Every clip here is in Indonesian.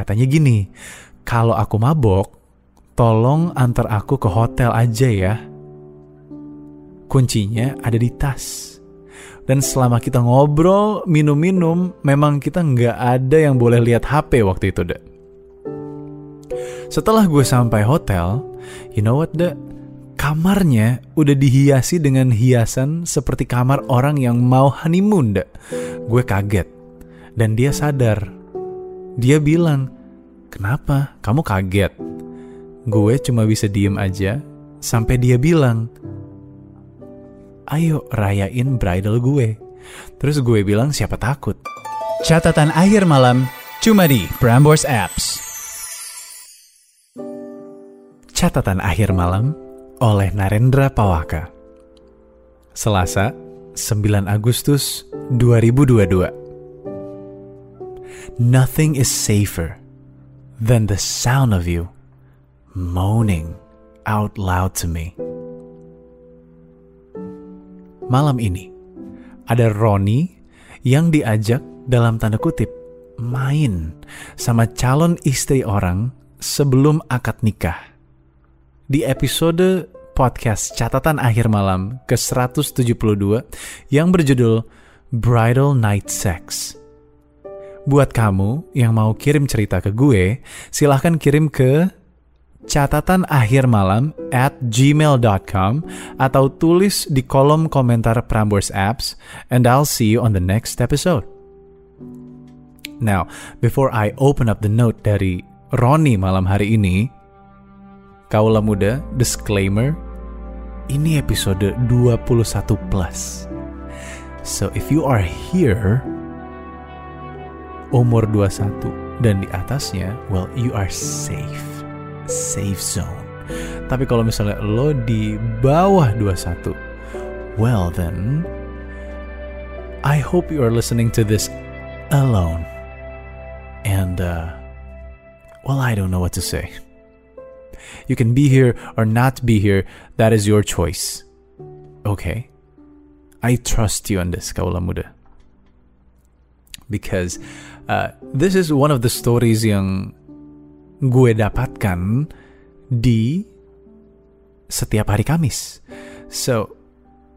Katanya gini, kalau aku mabok, tolong antar aku ke hotel aja ya. Kuncinya ada di tas. Dan selama kita ngobrol, minum-minum, memang kita nggak ada yang boleh lihat HP waktu itu, dek. Setelah gue sampai hotel, you know what, dek? Kamarnya udah dihiasi dengan hiasan seperti kamar orang yang mau honeymoon, dek. Gue kaget. Dan dia sadar. Dia bilang, kenapa? Kamu kaget? Gue cuma bisa diem aja sampai dia bilang, ayo rayain bridal gue. Terus gue bilang siapa takut. Catatan akhir malam cuma di Prambors Apps. Catatan akhir malam oleh Narendra Pawaka. Selasa, 9 Agustus 2022. Nothing is safer than the sound of you moaning out loud to me malam ini ada Roni yang diajak dalam tanda kutip main sama calon istri orang sebelum akad nikah. Di episode podcast catatan akhir malam ke-172 yang berjudul Bridal Night Sex. Buat kamu yang mau kirim cerita ke gue, silahkan kirim ke catatan akhir malam at gmail.com atau tulis di kolom komentar Prambors Apps and I'll see you on the next episode. Now, before I open up the note dari Roni malam hari ini, Kaulah Muda, disclaimer, ini episode 21 plus. So if you are here, umur 21 dan di atasnya, well, you are safe safe zone. Tapi kalau misalnya lo di bawah 21, well then, I hope you are listening to this alone. And, uh, well, I don't know what to say. You can be here or not be here, that is your choice. Okay? I trust you on this, Kaula Muda. Because uh, this is one of the stories yang gue dapatkan di setiap hari Kamis. So,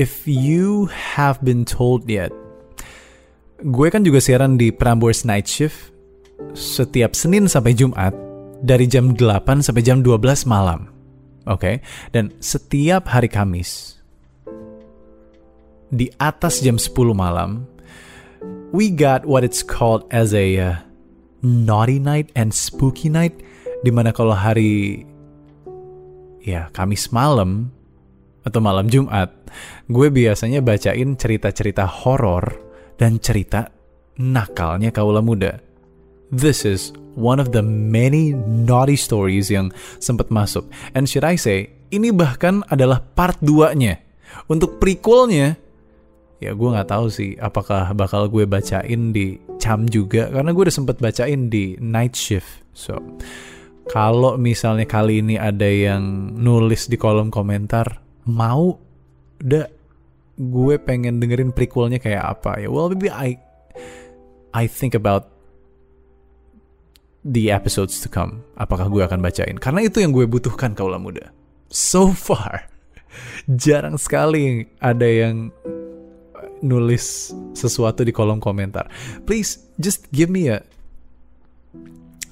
if you have been told yet, gue kan juga siaran di Prambors Night Shift setiap Senin sampai Jumat dari jam 8 sampai jam 12 malam. Oke, okay? dan setiap hari Kamis di atas jam 10 malam, we got what it's called as a uh, naughty night and spooky night di mana kalau hari ya Kamis malam atau malam Jumat gue biasanya bacain cerita-cerita horor dan cerita nakalnya kaula muda. This is one of the many naughty stories yang sempat masuk. And should I say, ini bahkan adalah part 2-nya. Untuk prequelnya, ya gue nggak tahu sih apakah bakal gue bacain di Cam juga karena gue udah sempet bacain di Night Shift. So, kalau misalnya kali ini ada yang nulis di kolom komentar mau udah gue pengen dengerin prequelnya kayak apa? Ya well maybe I I think about the episodes to come. Apakah gue akan bacain? Karena itu yang gue butuhkan kaulah muda. So far jarang sekali ada yang nulis sesuatu di kolom komentar. Please just give me a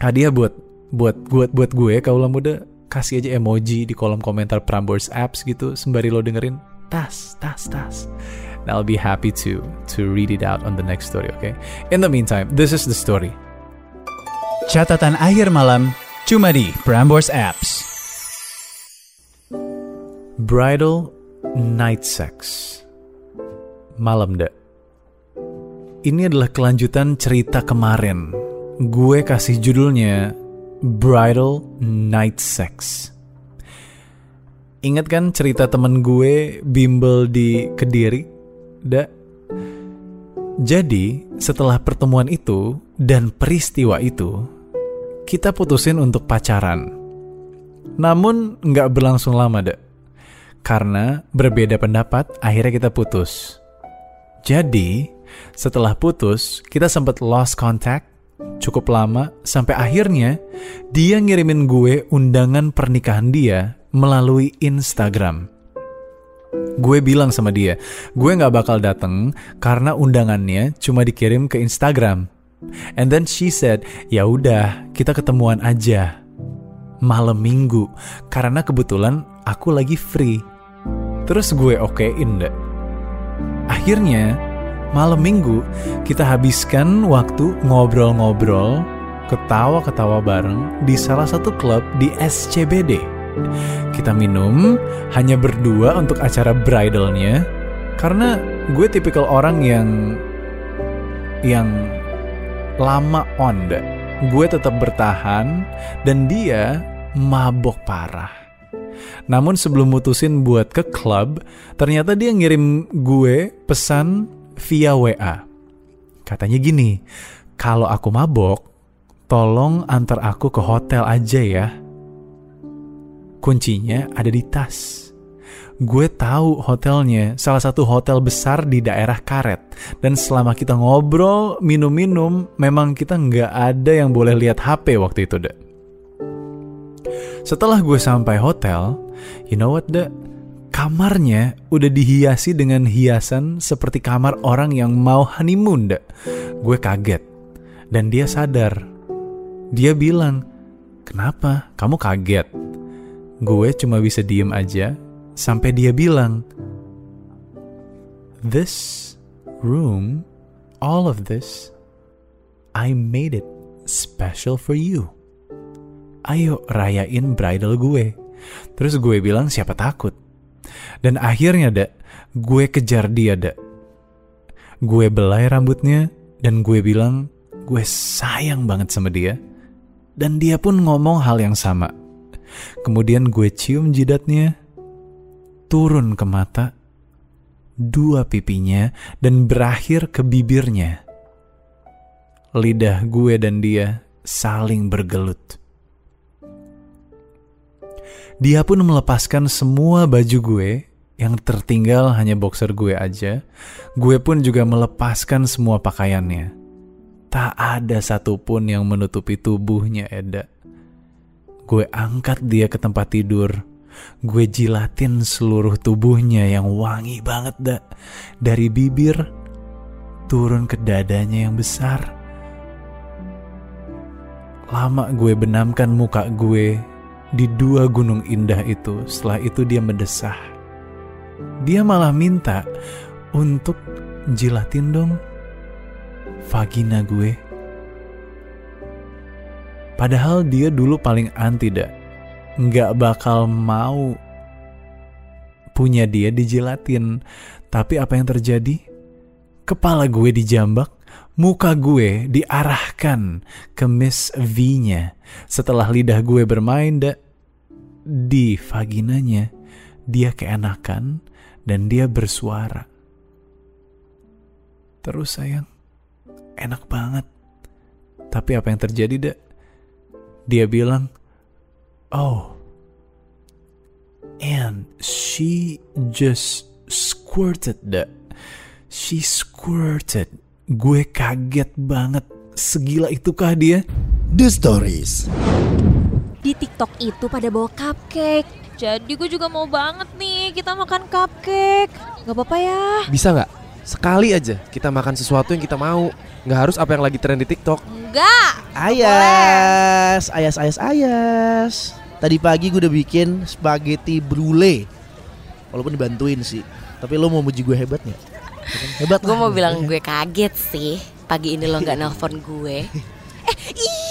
hadiah buat buat buat buat gue kaulah muda kasih aja emoji di kolom komentar Prambors apps gitu sembari lo dengerin tas tas tas. And I'll be happy to to read it out on the next story, okay? In the meantime, this is the story. Catatan akhir malam cuma di Prambors apps. Bridal night sex malam dak. Ini adalah kelanjutan cerita kemarin. Gue kasih judulnya Bridal Night Sex. Ingat kan cerita temen gue bimbel di Kediri? Dak. Jadi, setelah pertemuan itu dan peristiwa itu, kita putusin untuk pacaran. Namun, nggak berlangsung lama, dak. Karena berbeda pendapat, akhirnya kita putus. Jadi, setelah putus, kita sempat lost contact cukup lama sampai akhirnya dia ngirimin gue undangan pernikahan dia melalui Instagram. Gue bilang sama dia, gue gak bakal dateng karena undangannya cuma dikirim ke Instagram. And then she said, ya udah kita ketemuan aja malam minggu karena kebetulan aku lagi free. Terus gue okein deh. Akhirnya malam minggu kita habiskan waktu ngobrol-ngobrol, ketawa-ketawa bareng di salah satu klub di SCBD. Kita minum hanya berdua untuk acara bridalnya karena gue tipikal orang yang yang lama on. Gue tetap bertahan dan dia mabok parah. Namun sebelum mutusin buat ke klub, ternyata dia ngirim gue pesan via WA. Katanya gini, kalau aku mabok, tolong antar aku ke hotel aja ya. Kuncinya ada di tas. Gue tahu hotelnya, salah satu hotel besar di daerah Karet. Dan selama kita ngobrol, minum-minum, memang kita nggak ada yang boleh lihat HP waktu itu, deh. Setelah gue sampai hotel, you know what, deh? Kamarnya udah dihiasi dengan hiasan seperti kamar orang yang mau honeymoon, deh. Gue kaget. Dan dia sadar. Dia bilang, kenapa kamu kaget? Gue cuma bisa diem aja sampai dia bilang, This room, all of this, I made it special for you. Ayo rayain bridal gue. Terus gue bilang siapa takut. Dan akhirnya dak, gue kejar dia dak. Gue belai rambutnya dan gue bilang gue sayang banget sama dia. Dan dia pun ngomong hal yang sama. Kemudian gue cium jidatnya, turun ke mata, dua pipinya, dan berakhir ke bibirnya. Lidah gue dan dia saling bergelut. Dia pun melepaskan semua baju gue yang tertinggal hanya boxer gue aja. Gue pun juga melepaskan semua pakaiannya. Tak ada satupun yang menutupi tubuhnya Eda. Gue angkat dia ke tempat tidur. Gue jilatin seluruh tubuhnya yang wangi banget dak. Dari bibir turun ke dadanya yang besar. Lama gue benamkan muka gue di dua gunung indah itu. Setelah itu dia mendesah. Dia malah minta untuk jilatin dong vagina gue. Padahal dia dulu paling anti dah. Nggak bakal mau punya dia dijilatin. Tapi apa yang terjadi? Kepala gue dijambak, muka gue diarahkan ke Miss V-nya. Setelah lidah gue bermain dah, di vaginanya, dia keenakan dan dia bersuara. Terus sayang, enak banget. Tapi apa yang terjadi, dak? Dia bilang, "Oh, and she just squirted that. She squirted. Gue kaget banget. Segila itukah dia? The Stories. Di TikTok itu pada bawa cupcake. Jadi gue juga mau banget nih kita makan cupcake. Gak apa-apa ya? Bisa nggak? Sekali aja kita makan sesuatu yang kita mau. Nggak harus apa yang lagi tren di TikTok. Enggak. Ayas, ayas, ayas, ayas. Tadi pagi gue udah bikin spaghetti brulee. Walaupun dibantuin sih. Tapi lo mau muji gue hebat nggak? Ya kan? Hebat Gue mau bilang gue kaget sih Pagi ini lo gak nelpon gue Iya.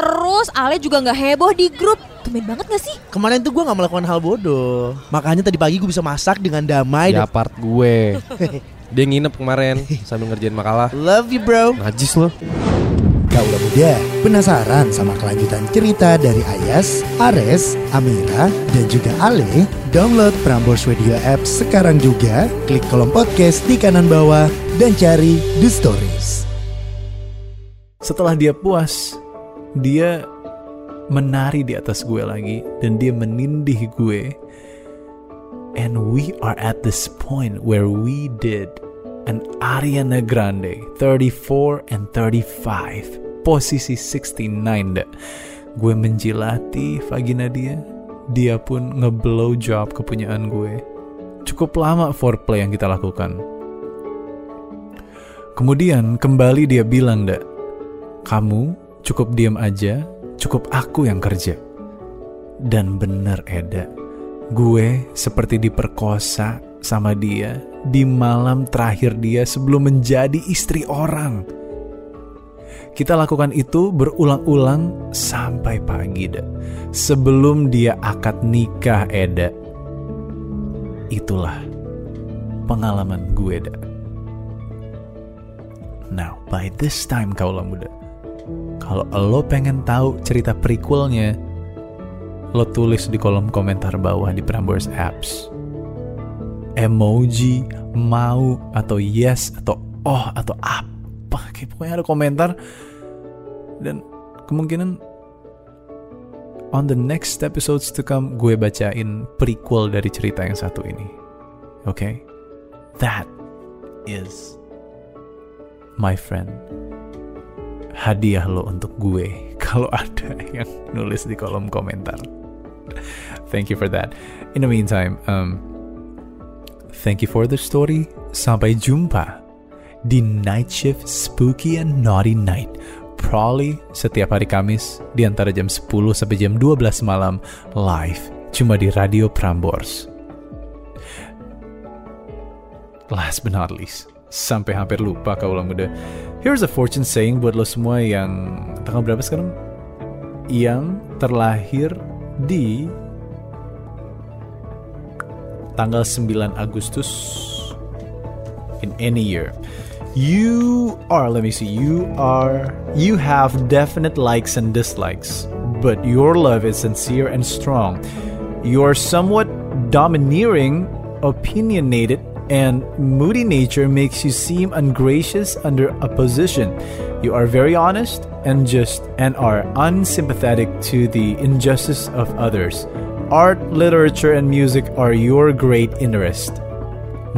Terus Ale juga nggak heboh di grup. Tumben banget gak sih? Kemarin tuh gue gak melakukan hal bodoh. Makanya tadi pagi gue bisa masak dengan damai. Ya dan- part gue. Dia nginep kemarin sambil ngerjain makalah. Love you bro. Najis lo. Kaula muda, penasaran sama kelanjutan cerita dari Ayas, Ares, Amira, dan juga Ale? Download Prambors Radio App sekarang juga, klik kolom podcast di kanan bawah, dan cari The Stories. Setelah dia puas, dia menari di atas gue lagi dan dia menindih gue. And we are at this point where we did an Ariana Grande 34 and 35 posisi 69 dah. Gue menjilati vagina dia, dia pun ngeblow job kepunyaan gue. Cukup lama foreplay yang kita lakukan. Kemudian kembali dia bilang, dak, kamu cukup diam aja, cukup aku yang kerja. Dan bener Eda, gue seperti diperkosa sama dia di malam terakhir dia sebelum menjadi istri orang. Kita lakukan itu berulang-ulang sampai pagi, dah. Sebelum dia akad nikah, Eda. Itulah pengalaman gue, dah. Now, by this time kaulah muda, kalau lo pengen tahu cerita prequelnya, lo tulis di kolom komentar bawah di Prambors Apps. Emoji mau atau yes atau oh atau apa, kayak pokoknya ada komentar dan kemungkinan on the next episodes to come gue bacain prequel dari cerita yang satu ini. Oke, okay? that is my friend hadiah lo untuk gue kalau ada yang nulis di kolom komentar. Thank you for that. In the meantime, um, thank you for the story. Sampai jumpa di Night Shift Spooky and Naughty Night. Probably setiap hari Kamis di antara jam 10 sampai jam 12 malam live cuma di Radio Prambors. Last but not least, sampai hampir lupa kaulah muda. Here's a fortune saying buat lo semua yang tanggal berapa sekarang? Yang terlahir di tanggal 9 Agustus in any year. You are, let me see, you are, you have definite likes and dislikes, but your love is sincere and strong. You are somewhat domineering, opinionated, and moody nature makes you seem ungracious under opposition. You are very honest and just and are unsympathetic to the injustice of others. Art, literature, and music are your great interest.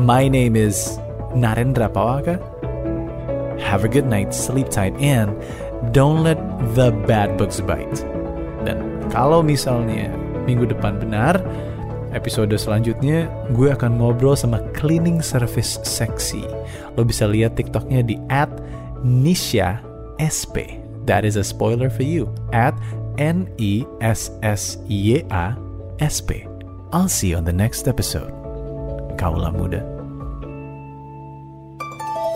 My name is Narendra Pawaka. Have a good night, sleep tight, and don't let the bad bugs bite. Dan kalau misalnya minggu depan benar, episode selanjutnya gue akan ngobrol sama cleaning service seksi. Lo bisa lihat TikToknya di @nisha sp. That is a spoiler for you. At N E S S Y A S P. I'll see you on the next episode. Kaulah muda.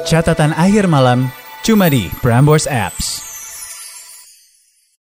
Catatan akhir malam cuma di Prambors Apps.